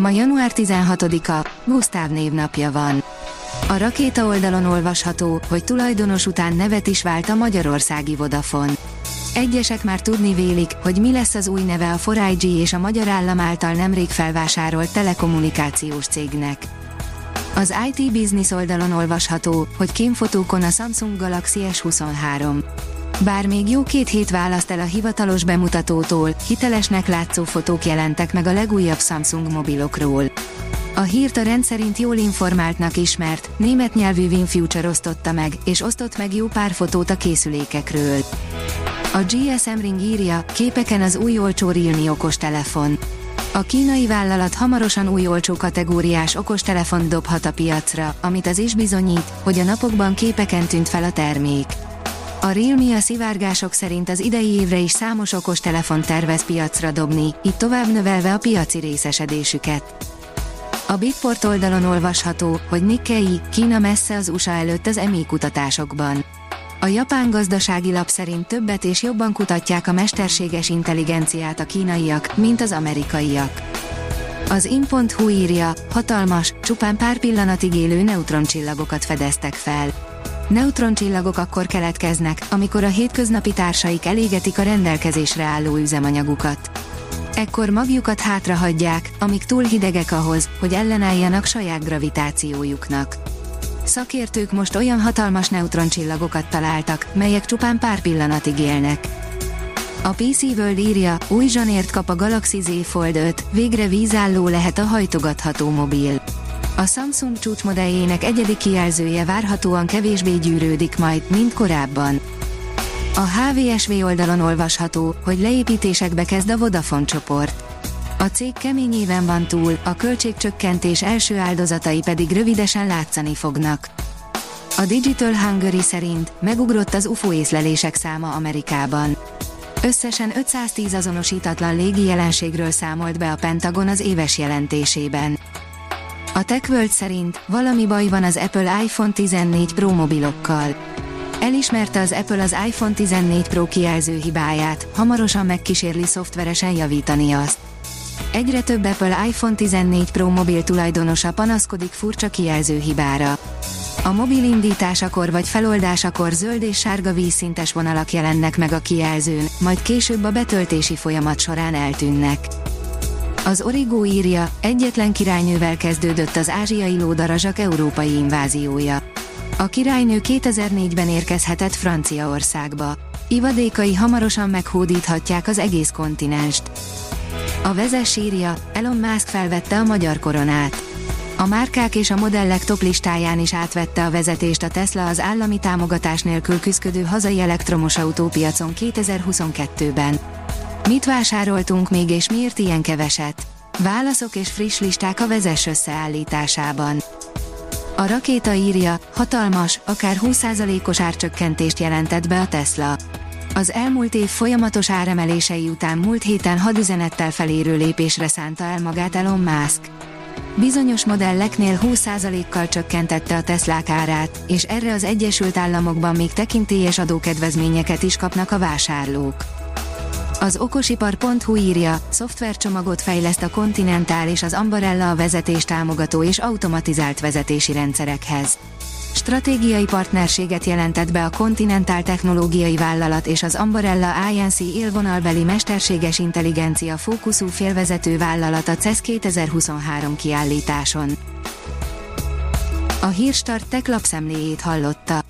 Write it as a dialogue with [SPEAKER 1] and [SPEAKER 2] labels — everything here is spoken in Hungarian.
[SPEAKER 1] Ma január 16-a, Gusztáv névnapja van. A rakéta oldalon olvasható, hogy tulajdonos után nevet is vált a magyarországi Vodafone. Egyesek már tudni vélik, hogy mi lesz az új neve a 4 és a magyar állam által nemrég felvásárolt telekommunikációs cégnek. Az IT Business oldalon olvasható, hogy kémfotókon a Samsung Galaxy S23. Bár még jó két hét választ el a hivatalos bemutatótól, hitelesnek látszó fotók jelentek meg a legújabb Samsung mobilokról. A hírt a rendszerint jól informáltnak ismert, német nyelvű WinFuture osztotta meg, és osztott meg jó pár fotót a készülékekről. A GSM Ring írja, képeken az új olcsó Realme okostelefon. A kínai vállalat hamarosan új olcsó kategóriás okostelefont dobhat a piacra, amit az is bizonyít, hogy a napokban képeken tűnt fel a termék. A Realme a szivárgások szerint az idei évre is számos okostelefon tervez piacra dobni, így tovább növelve a piaci részesedésüket. A Bitport oldalon olvasható, hogy Nikkei, Kína messze az USA előtt az EMI kutatásokban. A japán gazdasági lap szerint többet és jobban kutatják a mesterséges intelligenciát a kínaiak, mint az amerikaiak. Az in.hu írja, hatalmas, csupán pár pillanatig élő neutroncsillagokat fedeztek fel. Neutroncsillagok akkor keletkeznek, amikor a hétköznapi társaik elégetik a rendelkezésre álló üzemanyagukat. Ekkor magjukat hátrahagyják, amik túl hidegek ahhoz, hogy ellenálljanak saját gravitációjuknak. Szakértők most olyan hatalmas neutroncsillagokat találtak, melyek csupán pár pillanatig élnek. A PC World írja, új zsanért kap a Galaxy Z Fold 5, végre vízálló lehet a hajtogatható mobil. A Samsung csúcsmodelljének egyedi kijelzője várhatóan kevésbé gyűrődik majd, mint korábban. A HVSV oldalon olvasható, hogy leépítésekbe kezd a Vodafone csoport. A cég keményében van túl, a költségcsökkentés első áldozatai pedig rövidesen látszani fognak. A Digital Hungary szerint megugrott az UFO észlelések száma Amerikában. Összesen 510 azonosítatlan légi jelenségről számolt be a Pentagon az éves jelentésében. A TechWorld szerint valami baj van az Apple iPhone 14 Pro mobilokkal. Elismerte az Apple az iPhone 14 Pro kijelző hibáját, hamarosan megkísérli szoftveresen javítani azt. Egyre több Apple iPhone 14 Pro mobil tulajdonosa panaszkodik furcsa kijelző hibára. A mobil indításakor vagy feloldásakor zöld és sárga vízszintes vonalak jelennek meg a kijelzőn, majd később a betöltési folyamat során eltűnnek. Az Origo írja, egyetlen királynővel kezdődött az ázsiai lódarazsak európai inváziója. A királynő 2004-ben érkezhetett Franciaországba. Ivadékai hamarosan meghódíthatják az egész kontinenst. A vezes írja, Elon Musk felvette a magyar koronát. A márkák és a modellek top listáján is átvette a vezetést a Tesla az állami támogatás nélkül küzdő hazai elektromos autópiacon 2022-ben. Mit vásároltunk még és miért ilyen keveset? Válaszok és friss listák a vezes összeállításában. A rakéta írja, hatalmas, akár 20%-os árcsökkentést jelentett be a Tesla. Az elmúlt év folyamatos áremelései után múlt héten hadüzenettel felérő lépésre szánta el magát Elon Musk. Bizonyos modelleknél 20%-kal csökkentette a Teslák árát, és erre az Egyesült Államokban még tekintélyes adókedvezményeket is kapnak a vásárlók. Az okosipar.hu írja, szoftvercsomagot fejleszt a Continental és az Ambarella a vezetés támogató és automatizált vezetési rendszerekhez. Stratégiai partnerséget jelentett be a Continental technológiai vállalat és az Ambarella INC élvonalbeli mesterséges intelligencia fókuszú félvezető vállalat a CES 2023 kiállításon. A Hírstart tech lapszemléjét hallotta.